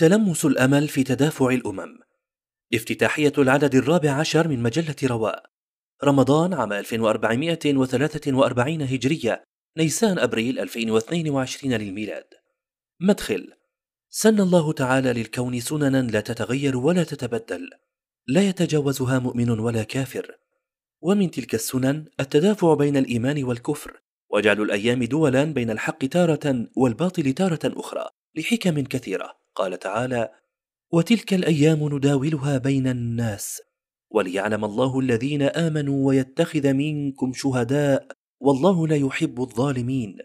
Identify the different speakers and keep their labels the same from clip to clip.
Speaker 1: تلمس الأمل في تدافع الأمم. افتتاحية العدد الرابع عشر من مجلة رواء. رمضان عام 1443 هجرية نيسان أبريل 2022 للميلاد. مدخل سن الله تعالى للكون سننا لا تتغير ولا تتبدل لا يتجاوزها مؤمن ولا كافر. ومن تلك السنن التدافع بين الإيمان والكفر وجعل الأيام دولا بين الحق تارة والباطل تارة أخرى لحكم كثيرة. قال تعالى وتلك الأيام نداولها بين الناس وليعلم الله الذين آمنوا ويتخذ منكم شهداء والله لا يحب الظالمين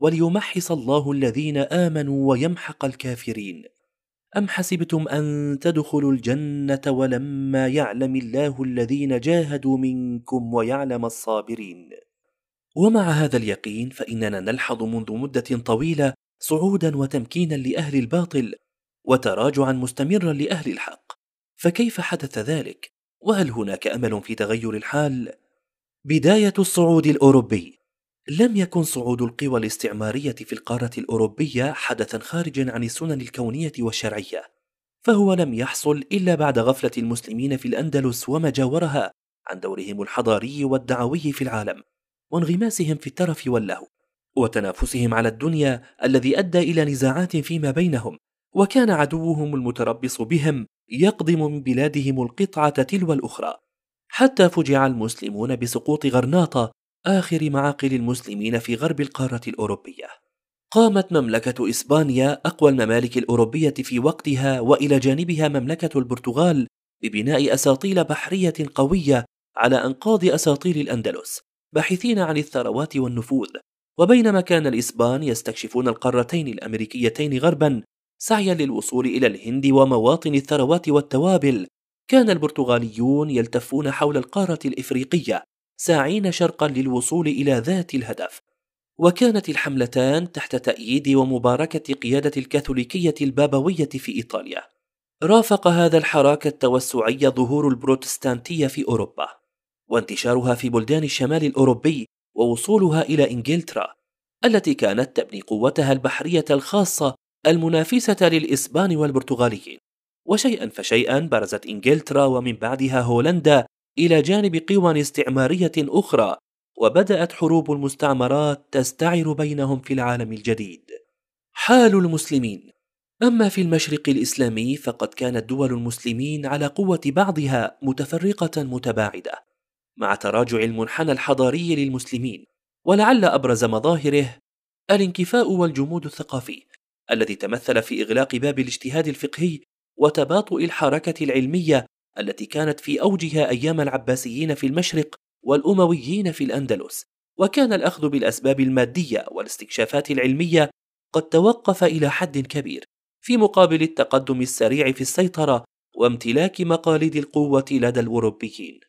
Speaker 1: وليمحص الله الذين آمنوا ويمحق الكافرين. أم حسبتم أن تدخلوا الجنة ولما يعلم الله الذين جاهدوا منكم ويعلم الصابرين؟ ومع هذا اليقين فإننا نلحظ منذ مدة طويلة صعودا وتمكينا لأهل الباطل وتراجعا مستمرا لأهل الحق فكيف حدث ذلك؟ وهل هناك أمل في تغير الحال؟ بداية الصعود الأوروبي لم يكن صعود القوى الاستعمارية في القارة الأوروبية حدثا خارجا عن السنن الكونية والشرعية فهو لم يحصل إلا بعد غفلة المسلمين في الأندلس وما جاورها عن دورهم الحضاري والدعوي في العالم وانغماسهم في الترف واللهو وتنافسهم على الدنيا الذي أدى إلى نزاعات فيما بينهم وكان عدوهم المتربص بهم يقضم من بلادهم القطعة تلو الأخرى. حتى فجع المسلمون بسقوط غرناطة آخر معاقل المسلمين في غرب القارة الأوروبية. قامت مملكة إسبانيا أقوى الممالك الأوروبية في وقتها وإلى جانبها مملكة البرتغال ببناء أساطيل بحرية قوية على أنقاض أساطيل الأندلس باحثين عن الثروات والنفوذ. وبينما كان الإسبان يستكشفون القارتين الأمريكيتين غربا سعيا للوصول إلى الهند ومواطن الثروات والتوابل. كان البرتغاليون يلتفون حول القارة الإفريقية ساعين شرقا للوصول إلى ذات الهدف. وكانت الحملتان تحت تأييد ومباركة قيادة الكاثوليكية البابوية في إيطاليا. رافق هذا الحراك التوسعي ظهور البروتستانتية في أوروبا وانتشارها في بلدان الشمال الأوروبي ووصولها إلى إنجلترا التي كانت تبني قوتها البحرية الخاصة المنافسة للإسبان والبرتغاليين. وشيئا فشيئا برزت إنجلترا ومن بعدها هولندا إلى جانب قوى استعمارية أخرى وبدأت حروب المستعمرات تستعر بينهم في العالم الجديد. حال المسلمين. أما في المشرق الإسلامي فقد كانت دول المسلمين على قوة بعضها متفرقة متباعدة مع تراجع المنحنى الحضاري للمسلمين ولعل أبرز مظاهره الانكفاء والجمود الثقافي. الذي تمثل في إغلاق باب الاجتهاد الفقهي وتباطؤ الحركة العلمية التي كانت في أوجها أيام العباسيين في المشرق والأمويين في الأندلس. وكان الأخذ بالأسباب المادية والاستكشافات العلمية قد توقف إلى حد كبير في مقابل التقدم السريع في السيطرة وامتلاك مقاليد القوة لدى الأوروبيين.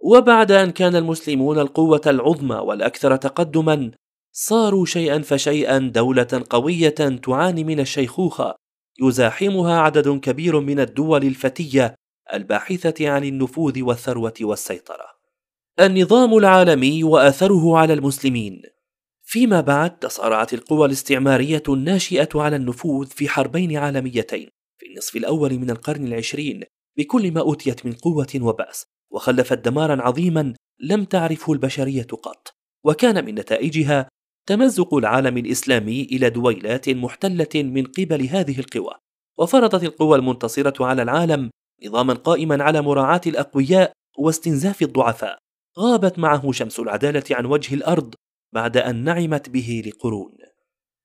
Speaker 1: وبعد أن كان المسلمون القوة العظمى والأكثر تقدما صاروا شيئا فشيئا دولة قوية تعاني من الشيخوخة يزاحمها عدد كبير من الدول الفتية الباحثة عن النفوذ والثروة والسيطرة. النظام العالمي وأثره على المسلمين فيما بعد تصارعت القوى الاستعمارية الناشئة على النفوذ في حربين عالميتين في النصف الأول من القرن العشرين بكل ما أوتيت من قوة وبأس وخلفت دمارا عظيما لم تعرفه البشرية قط وكان من نتائجها تمزق العالم الإسلامي إلى دويلات محتلة من قبل هذه القوى وفرضت القوى المنتصرة على العالم نظاما قائما على مراعاة الأقوياء واستنزاف الضعفاء. غابت معه شمس العدالة عن وجه الأرض بعد أن نعمت به لقرون.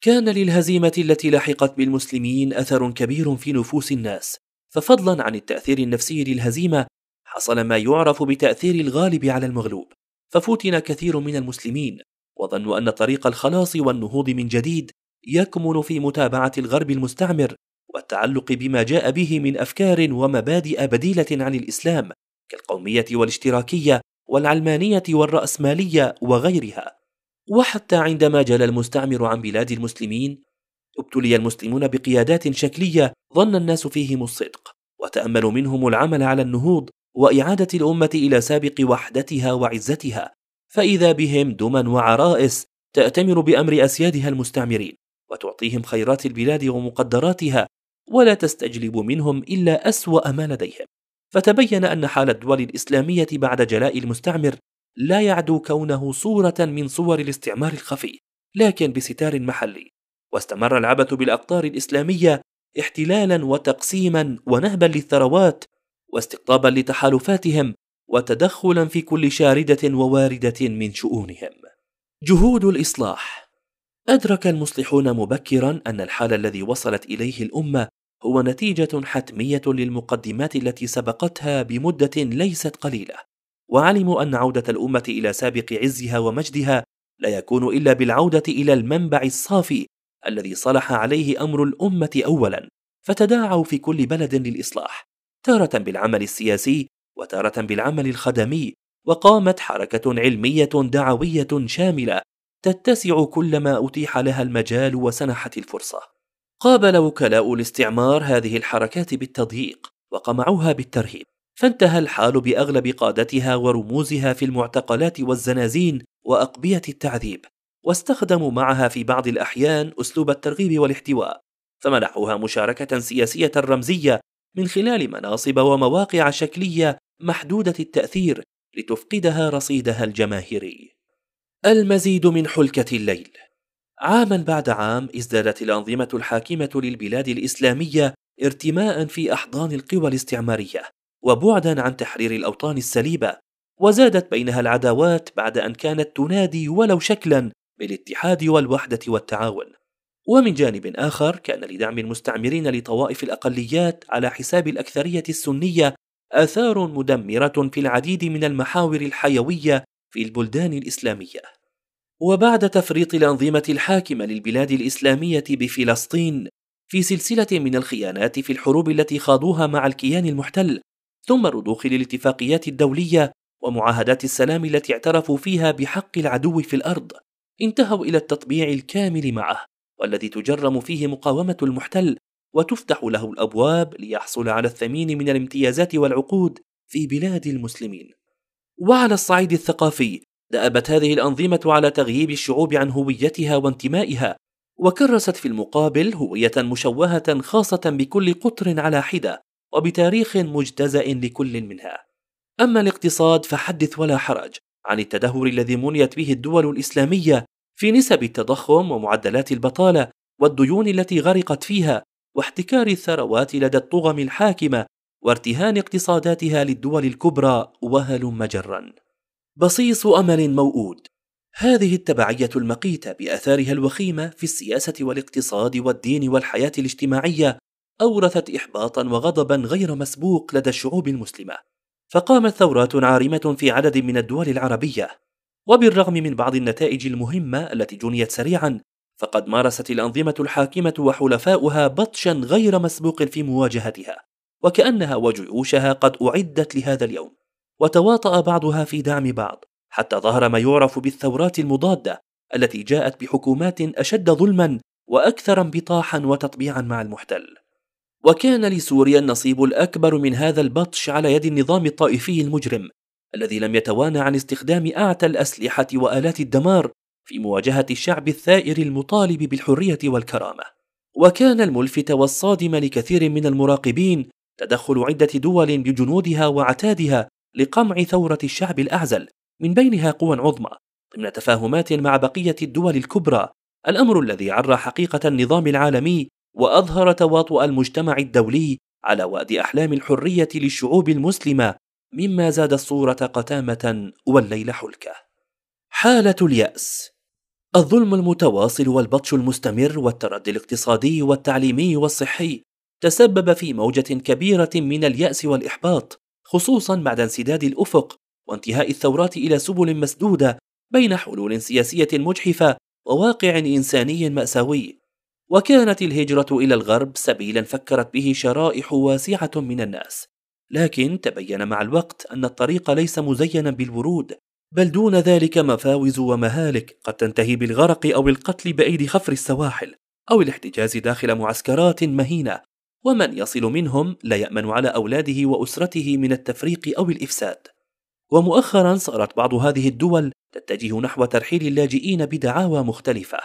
Speaker 1: كان للهزيمة التي لحقت بالمسلمين أثر كبير في نفوس الناس ففضلا عن التأثير النفسي للهزيمة حصل ما يعرف بتأثير الغالب على المغلوب ففتن كثير من المسلمين. وظنوا أن طريق الخلاص والنهوض من جديد يكمن في متابعة الغرب المستعمر والتعلق بما جاء به من أفكار ومبادئ بديلة عن الإسلام كالقومية والاشتراكية والعلمانية والرأسمالية وغيرها. وحتى عندما جل المستعمر عن بلاد المسلمين ابتلي المسلمون بقيادات شكلية ظن الناس فيهم الصدق وتأملوا منهم العمل على النهوض وإعادة الأمة إلى سابق وحدتها وعزتها. فإذا بهم دما وعرائس تأتمر بأمر أسيادها المستعمرين وتعطيهم خيرات البلاد ومقدراتها ولا تستجلب منهم إلا أسوأ ما لديهم. فتبين أن حال الدول الإسلامية بعد جلاء المستعمر لا يعدو كونه صورة من صور الاستعمار الخفي لكن بستار محلي. واستمر العبث بالأقطار الإسلامية احتلالا وتقسيما ونهبا للثروات واستقطابا لتحالفاتهم وتدخلا في كل شاردة وواردة من شؤونهم. جهود الإصلاح. أدرك المصلحون مبكرا أن الحال الذي وصلت إليه الأمة هو نتيجة حتمية للمقدمات التي سبقتها بمدة ليست قليلة. وعلموا أن عودة الأمة إلى سابق عزها ومجدها لا يكون إلا بالعودة إلى المنبع الصافي الذي صلح عليه أمر الأمة اولا. فتداعوا في كل بلد للإصلاح. تارة بالعمل السياسي وتارة بالعمل الخدمي وقامت حركة علمية دعوية شاملة تتسع كلما أتيح لها المجال وسنحت الفرصة. قابل وكلاء الاستعمار هذه الحركات بالتضييق وقمعوها بالترهيب. فانتهى الحال بأغلب قادتها ورموزها في المعتقلات والزنازين وأقبية التعذيب واستخدموا معها في بعض الأحيان أسلوب الترغيب والاحتواء فمنحوها مشاركة سياسية رمزية من خلال مناصب ومواقع شكلية محدودة التأثير لتفقدها رصيدها الجماهيري. المزيد من حلكه الليل. عاما بعد عام ازدادت الأنظمة الحاكمة للبلاد الإسلامية ارتماء في أحضان القوى الاستعمارية وبعدا عن تحرير الأوطان السليبة وزادت بينها العداوات بعد أن كانت تنادي ولو شكلا بالاتحاد والوحدة والتعاون. ومن جانب آخر كان لدعم المستعمرين لطوائف الأقليات على حساب الأكثرية السنية آثار مدمرة في العديد من المحاور الحيوية في البلدان الإسلامية. وبعد تفريط الأنظمة الحاكمة للبلاد الإسلامية بفلسطين في سلسلة من الخيانات في الحروب التي خاضوها مع الكيان المحتل، ثم رضوخ للاتفاقيات الدولية ومعاهدات السلام التي اعترفوا فيها بحق العدو في الأرض، انتهوا إلى التطبيع الكامل معه، والذي تجرم فيه مقاومة المحتل وتفتح له الأبواب ليحصل على الثمين من الامتيازات والعقود في بلاد المسلمين. وعلى الصعيد الثقافي دأبت هذه الأنظمة على تغييب الشعوب عن هويتها وانتمائها، وكرست في المقابل هوية مشوهة خاصة بكل قطر على حدة، وبتاريخ مجتزأ لكل منها. أما الاقتصاد فحدث ولا حرج عن التدهور الذي منيت به الدول الإسلامية في نسب التضخم ومعدلات البطالة والديون التي غرقت فيها واحتكار الثروات لدى الطغم الحاكمة وارتهان اقتصاداتها للدول الكبرى وهلم جرا بصيص أمل موؤود. هذه التبعية المقيتة بآثارها الوخيمة في السياسة والاقتصاد والدين والحياة الاجتماعية أورثت إحباطا وغضبا غير مسبوق لدى الشعوب المسلمة. فقامت ثورات عارمة في عدد من الدول العربية. وبالرغم من بعض النتائج المهمة التي جنيت سريعا فقد مارست الأنظمة الحاكمة وحلفاؤها بطشا غير مسبوق في مواجهتها وكأنها وجيوشها قد أعدت لهذا اليوم وتواطأ بعضها في دعم بعض حتى ظهر ما يعرف بالثورات المضادة التي جاءت بحكومات أشد ظلما وأكثر انبطاحا وتطبيعا مع المحتل. وكان لسوريا النصيب الأكبر من هذا البطش على يد النظام الطائفي المجرم الذي لم يتوانى عن استخدام أعتى الأسلحة وآلات الدمار في مواجهة الشعب الثائر المطالب بالحرية والكرامة. وكان الملفت والصادم لكثير من المراقبين تدخل عدة دول بجنودها وعتادها لقمع ثورة الشعب الأعزل من بينها قوى عظمى ضمن تفاهمات مع بقية الدول الكبرى الأمر الذي عرى حقيقة النظام العالمي وأظهر تواطؤ المجتمع الدولي على وأد أحلام الحرية للشعوب المسلمة مما زاد الصورة قتامة والليل حلكة. حالة اليأس الظلم المتواصل والبطش المستمر والتردي الاقتصادي والتعليمي والصحي تسبب في موجة كبيرة من اليأس والإحباط، خصوصا بعد انسداد الأفق وانتهاء الثورات إلى سبل مسدودة بين حلول سياسية مجحفة وواقع إنساني مأساوي. وكانت الهجرة إلى الغرب سبيلا فكرت به شرائح واسعة من الناس، لكن تبين مع الوقت أن الطريق ليس مزينا بالورود بل دون ذلك مفاوز ومهالك. قد تنتهي بالغرق أو القتل بأيدي خفر السواحل أو الاحتجاز داخل معسكرات مهينة. ومن يصل منهم لا يأمن على أولاده وأسرته من التفريق أو الإفساد. ومؤخرا صارت بعض هذه الدول تتجه نحو ترحيل اللاجئين بدعاوى مختلفة.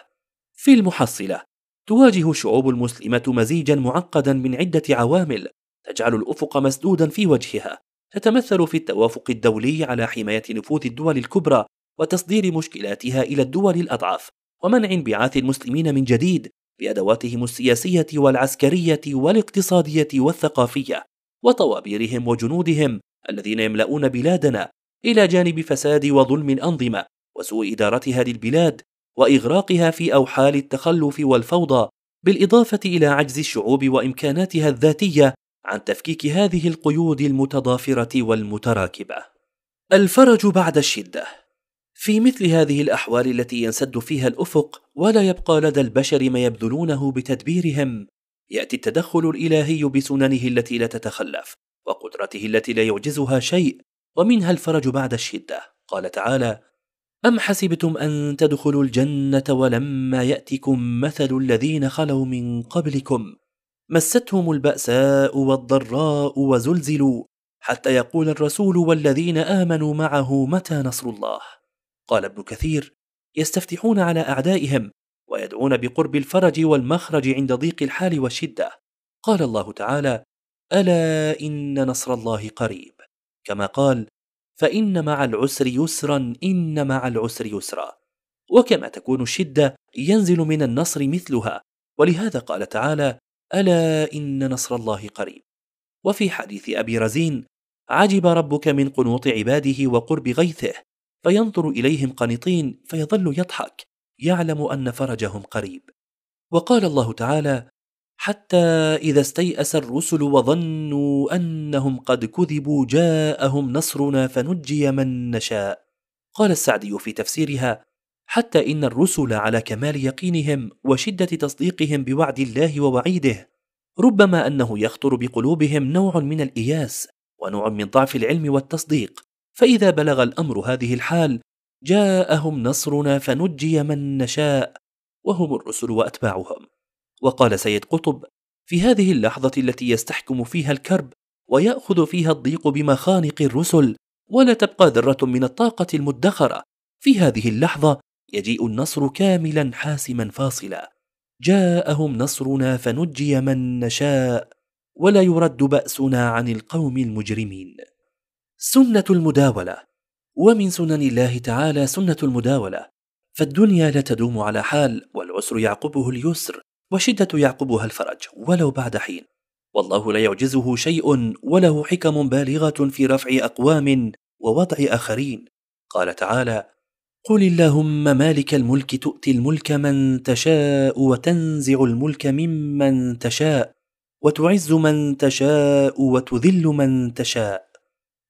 Speaker 1: في المحصلة تواجه الشعوب المسلمة مزيجا معقدا من عدة عوامل تجعل الأفق مسدودا في وجهها. تتمثل في التوافق الدولي على حماية نفوذ الدول الكبرى وتصدير مشكلاتها إلى الدول الأضعف ومنع انبعاث المسلمين من جديد بأدواتهم السياسية والعسكرية والاقتصادية والثقافية وطوابيرهم وجنودهم الذين يملؤون بلادنا إلى جانب فساد وظلم الأنظمة وسوء إدارتها للبلاد وإغراقها في أوحال التخلف والفوضى بالإضافة إلى عجز الشعوب وإمكاناتها الذاتية عن تفكيك هذه القيود المتضافرة والمتراكبة. الفرج بعد الشدة. في مثل هذه الأحوال التي ينسد فيها الأفق ولا يبقى لدى البشر ما يبذلونه بتدبيرهم يأتي التدخل الإلهي بسننه التي لا تتخلف وقدرته التي لا يعجزها شيء ومنها الفرج بعد الشدة. قال تعالى أم حسبتم أن تدخلوا الجنة ولما يأتكم مثل الذين خلوا من قبلكم؟ مستهم البأساء والضراء وزلزلوا حتى يقول الرسول والذين آمنوا معه متى نصر الله؟ قال ابن كثير يستفتحون على أعدائهم ويدعون بقرب الفرج والمخرج عند ضيق الحال والشدة. قال الله تعالى ألا إن نصر الله قريب. كما قال فإن مع العسر يسرا إن مع العسر يسرا. وكما تكون الشدة ينزل من النصر مثلها ولهذا قال تعالى ألا إن نصر الله قريب. وفي حديث أبي رزين عجب ربك من قنوط عباده وقرب غيثه فينظر إليهم قنطين فيظل يضحك يعلم أن فرجهم قريب. وقال الله تعالى حتى إذا استيأس الرسل وظنوا أنهم قد كذبوا جاءهم نصرنا فنجي من نشاء. قال السعدي في تفسيرها حتى إن الرسل على كمال يقينهم وشدة تصديقهم بوعد الله ووعيده ربما أنه يخطر بقلوبهم نوع من الإياس ونوع من ضعف العلم والتصديق. فإذا بلغ الأمر هذه الحال جاءهم نصرنا فنجي من نشاء وهم الرسل وأتباعهم. وقال سيد قطب في هذه اللحظة التي يستحكم فيها الكرب ويأخذ فيها الضيق بمخانق الرسل ولا تبقى ذرة من الطاقة المدخرة. في هذه اللحظة يجيء النصر كاملا حاسما فاصلا. جاءهم نصرنا فنجي من نشاء ولا يرد بأسنا عن القوم المجرمين. سنة المداولة. ومن سنن الله تعالى سنة المداولة. فالدنيا لا تدوم على حال والعسر يعقبه اليسر وشدة يعقبها الفرج ولو بعد حين. والله لا يعجزه شيء وله حكم بالغة في رفع أقوام ووضع آخرين. قال تعالى قل اللهم مالك الملك تؤتي الملك من تشاء وتنزع الملك ممن تشاء وتعز من تشاء وتذل من تشاء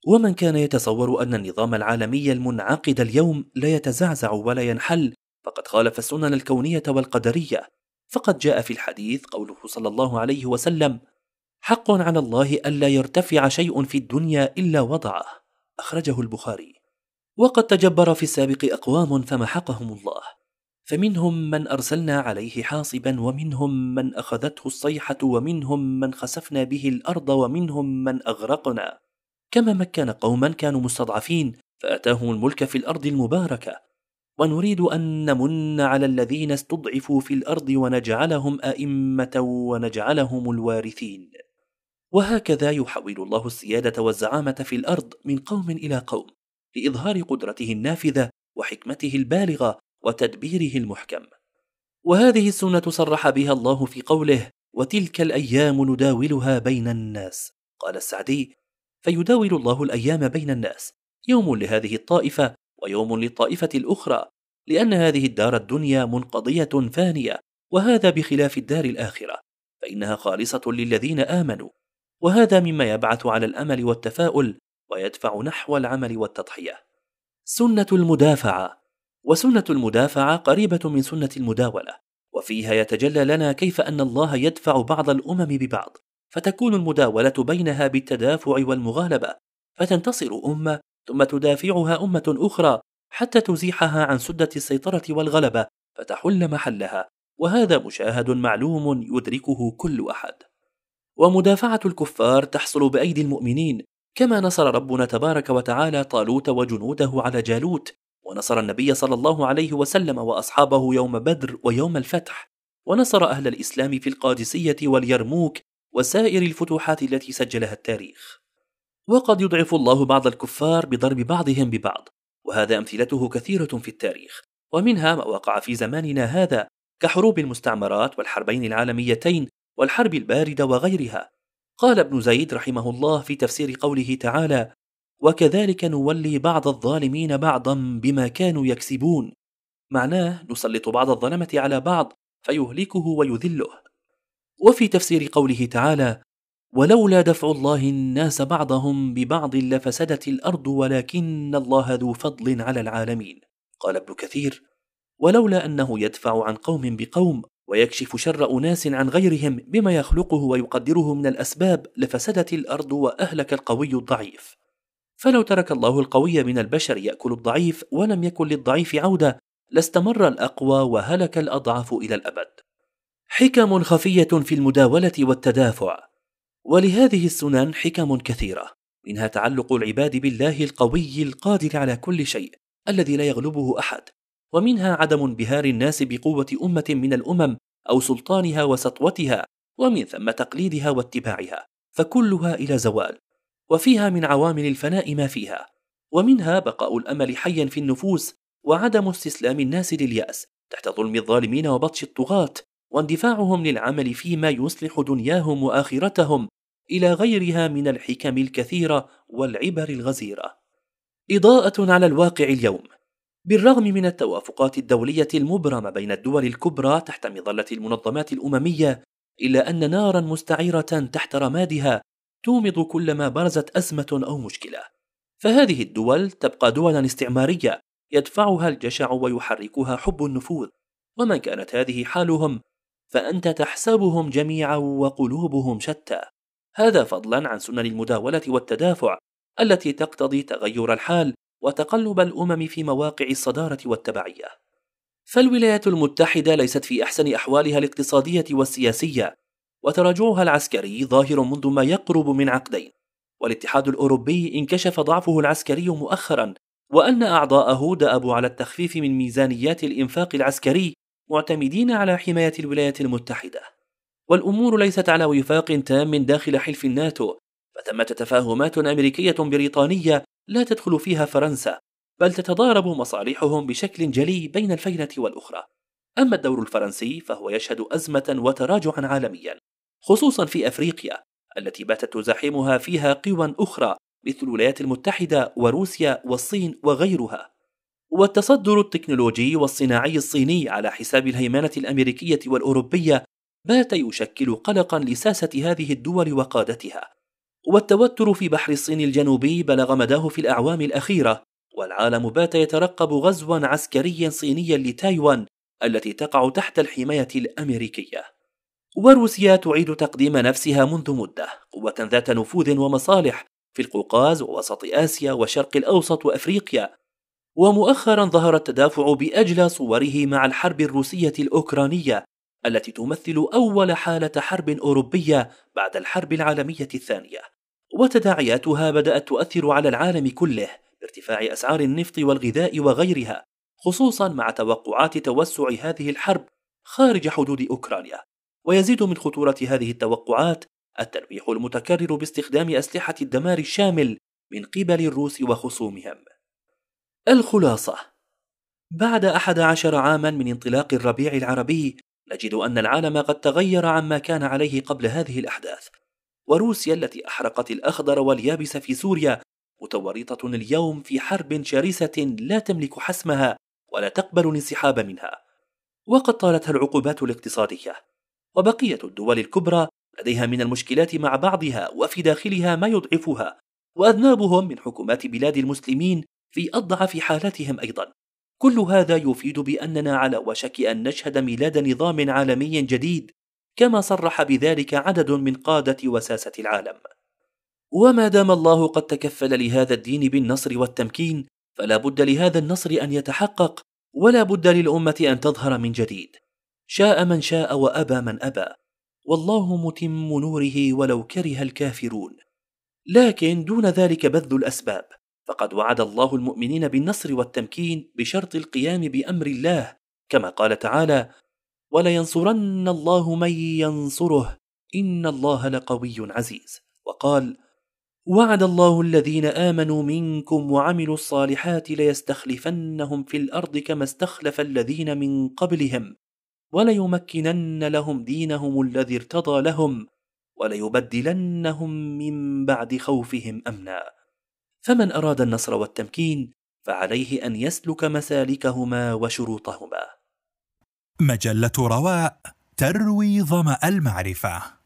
Speaker 1: ومن كان يتصور أن النظام العالمي المنعقد اليوم لا يتزعزع ولا ينحل فقد خالف السنن الكونية والقدرية فقد جاء في الحديث قوله صلى الله عليه وسلم حق على الله ألا يرتفع شيء في الدنيا إلا وضعه أخرجه البخاري وقد تجبر في السابق أقوام فمحقهم الله فمنهم من أرسلنا عليه حاصبا ومنهم من أخذته الصيحة ومنهم من خسفنا به الأرض ومنهم من أغرقنا. كما مكن قوما كانوا مستضعفين فأتاهم الملك في الأرض المباركة. ونريد أن نمن على الذين استضعفوا في الأرض ونجعلهم أئمة ونجعلهم الوارثين. وهكذا يحول الله السيادة والزعامة في الأرض من قوم إلى قوم. لإظهار قدرته النافذة وحكمته البالغة وتدبيره المحكم. وهذه السنة صرح بها الله في قوله وتلك الأيام نداولها بين الناس قال السعدي فيداول الله الأيام بين الناس يوم لهذه الطائفة ويوم للطائفة الأخرى لأن هذه الدار الدنيا منقضية فانية وهذا بخلاف الدار الآخرة فإنها خالصة للذين آمنوا. وهذا مما يبعث على الأمل والتفاؤل ويدفع نحو العمل والتضحية. سنة المدافعة. وسنة المدافعة قريبة من سنة المداولة. وفيها يتجلى لنا كيف أن الله يدفع بعض الأمم ببعض. فتكون المداولة بينها بالتدافع والمغالبة. فتنتصر أمة ثم تدافعها أمة أخرى حتى تزيحها عن سدة السيطرة والغلبة فتحل محلها. وهذا مشاهد معلوم يدركه كل أحد. ومدافعة الكفار تحصل بأيدي المؤمنين. كما نصر ربنا تبارك وتعالى طالوت وجنوده على جالوت ونصر النبي صلى الله عليه وسلم وأصحابه يوم بدر ويوم الفتح ونصر أهل الإسلام في القادسية واليرموك وسائر الفتوحات التي سجلها التاريخ. وقد يضعف الله بعض الكفار بضرب بعضهم ببعض وهذا أمثلته كثيرة في التاريخ ومنها ما وقع في زماننا هذا كحروب المستعمرات والحربين العالميتين والحرب الباردة وغيرها. قال ابن زيد رحمه الله في تفسير قوله تعالى وكذلك نولي بعض الظالمين بعضا بما كانوا يكسبون معناه نسلط بعض الظلمة على بعض فيهلكه ويذله. وفي تفسير قوله تعالى ولولا دفع الله الناس بعضهم ببعض لفسدت الأرض ولكن الله ذو فضل على العالمين قال ابن كثير ولولا أنه يدفع عن قوم بقوم ويكشف شر أناس عن غيرهم بما يخلقه ويقدره من الأسباب لفسدت الأرض وأهلك القوي الضعيف. فلو ترك الله القوي من البشر يأكل الضعيف ولم يكن للضعيف عودة لاستمر الأقوى وهلك الأضعف إلى الأبد. حكم خفية في المداولة والتدافع. ولهذه السنن حكم كثيرة منها تعلق العباد بالله القوي القادر على كل شيء الذي لا يغلبه أحد. ومنها عدم انبهار الناس بقوة أمة من الأمم أو سلطانها وسطوتها ومن ثم تقليدها واتباعها فكلها إلى زوال وفيها من عوامل الفناء ما فيها ومنها بقاء الأمل حيا في النفوس وعدم استسلام الناس لليأس تحت ظلم الظالمين وبطش الطغاة واندفاعهم للعمل فيما يصلح دنياهم وآخرتهم إلى غيرها من الحكم الكثيرة والعبر الغزيرة. إضاءة على الواقع اليوم. بالرغم من التوافقات الدولية المبرمة بين الدول الكبرى تحت مظلة المنظمات الأممية إلا أن نارا مستعيرة تحت رمادها تومض كلما برزت أزمة أو مشكلة. فهذه الدول تبقى دولا استعمارية يدفعها الجشع ويحركها حب النفوذ. ومن كانت هذه حالهم؟ فأنت تحسبهم جميعا وقلوبهم شتى. هذا فضلا عن سنن المداولة والتدافع التي تقتضي تغير الحال وتقلب الأمم في مواقع الصدارة والتبعية. فالولايات المتحدة ليست في أحسن أحوالها الاقتصادية والسياسية وتراجعها العسكري ظاهر منذ ما يقرب من عقدين. والاتحاد الأوروبي انكشف ضعفه العسكري مؤخرا وأن اعضاءه دابوا على التخفيف من ميزانيات الإنفاق العسكري معتمدين على حماية الولايات المتحدة. والأمور ليست على وفاق تام داخل حلف الناتو فثمه تفاهمات أمريكية بريطانية لا تدخل فيها فرنسا بل تتضارب مصالحهم بشكل جلي بين الفينه والأخرى. أما الدور الفرنسي فهو يشهد أزمة وتراجعا عالميا خصوصا في أفريقيا التي باتت تزاحمها فيها قوى أخرى مثل الولايات المتحدة وروسيا والصين وغيرها. والتصدر التكنولوجي والصناعي الصيني على حساب الهيمنة الأمريكية والأوروبية بات يشكل قلقا لساسة هذه الدول وقادتها. والتوتر في بحر الصين الجنوبي بلغ مداه في الأعوام الأخيرة والعالم بات يترقب غزوا عسكريا صينيا لتايوان التي تقع تحت الحماية الأمريكية. وروسيا تعيد تقديم نفسها منذ مدة قوة ذات نفوذ ومصالح في القوقاز ووسط آسيا وشرق الأوسط وأفريقيا. ومؤخرا ظهر التدافع باجلى صوره مع الحرب الروسية الأوكرانية التي تمثل أول حالة حرب أوروبية بعد الحرب العالمية الثانية. وتداعياتها بدأت تؤثر على العالم كله بارتفاع أسعار النفط والغذاء وغيرها خصوصا مع توقعات توسع هذه الحرب خارج حدود أوكرانيا. ويزيد من خطورة هذه التوقعات التلويح المتكرر باستخدام أسلحة الدمار الشامل من قبل الروس وخصومهم. الخلاصة بعد أحد عشر عاما من انطلاق الربيع العربي نجد أن العالم قد تغير عما كان عليه قبل هذه الأحداث. وروسيا التي أحرقت الأخضر واليابس في سوريا متورطة اليوم في حرب شرسة لا تملك حسمها ولا تقبل الانسحاب منها. وقد طالتها العقوبات الاقتصادية وبقية الدول الكبرى لديها من المشكلات مع بعضها وفي داخلها ما يضعفها وأذنابهم من حكومات بلاد المسلمين في أضعف حالاتهم أيضا. كل هذا يفيد بأننا على وشك أن نشهد ميلاد نظام عالمي جديد كما صرح بذلك عدد من قادة وساسة العالم. وما دام الله قد تكفل لهذا الدين بالنصر والتمكين فلا بد لهذا النصر أن يتحقق ولا بد للأمة أن تظهر من جديد. شاء من شاء وأبى من أبى. والله متم نوره ولو كره الكافرون. لكن دون ذلك بذل الأسباب. فقد وعد الله المؤمنين بالنصر والتمكين بشرط القيام بأمر الله كما قال تعالى ولينصرن الله من ينصره. إن الله لقوي عزيز. وقال وعد الله الذين آمنوا منكم وعملوا الصالحات ليستخلفنهم في الأرض كما استخلف الذين من قبلهم وليمكنن لهم دينهم الذي ارتضى لهم وليبدلنهم من بعد خوفهم أمنا. فمن أراد النصر والتمكين فعليه أن يسلك مسالكهما وشروطهما.
Speaker 2: مجلة رواء تروي ظمأ المعرفة.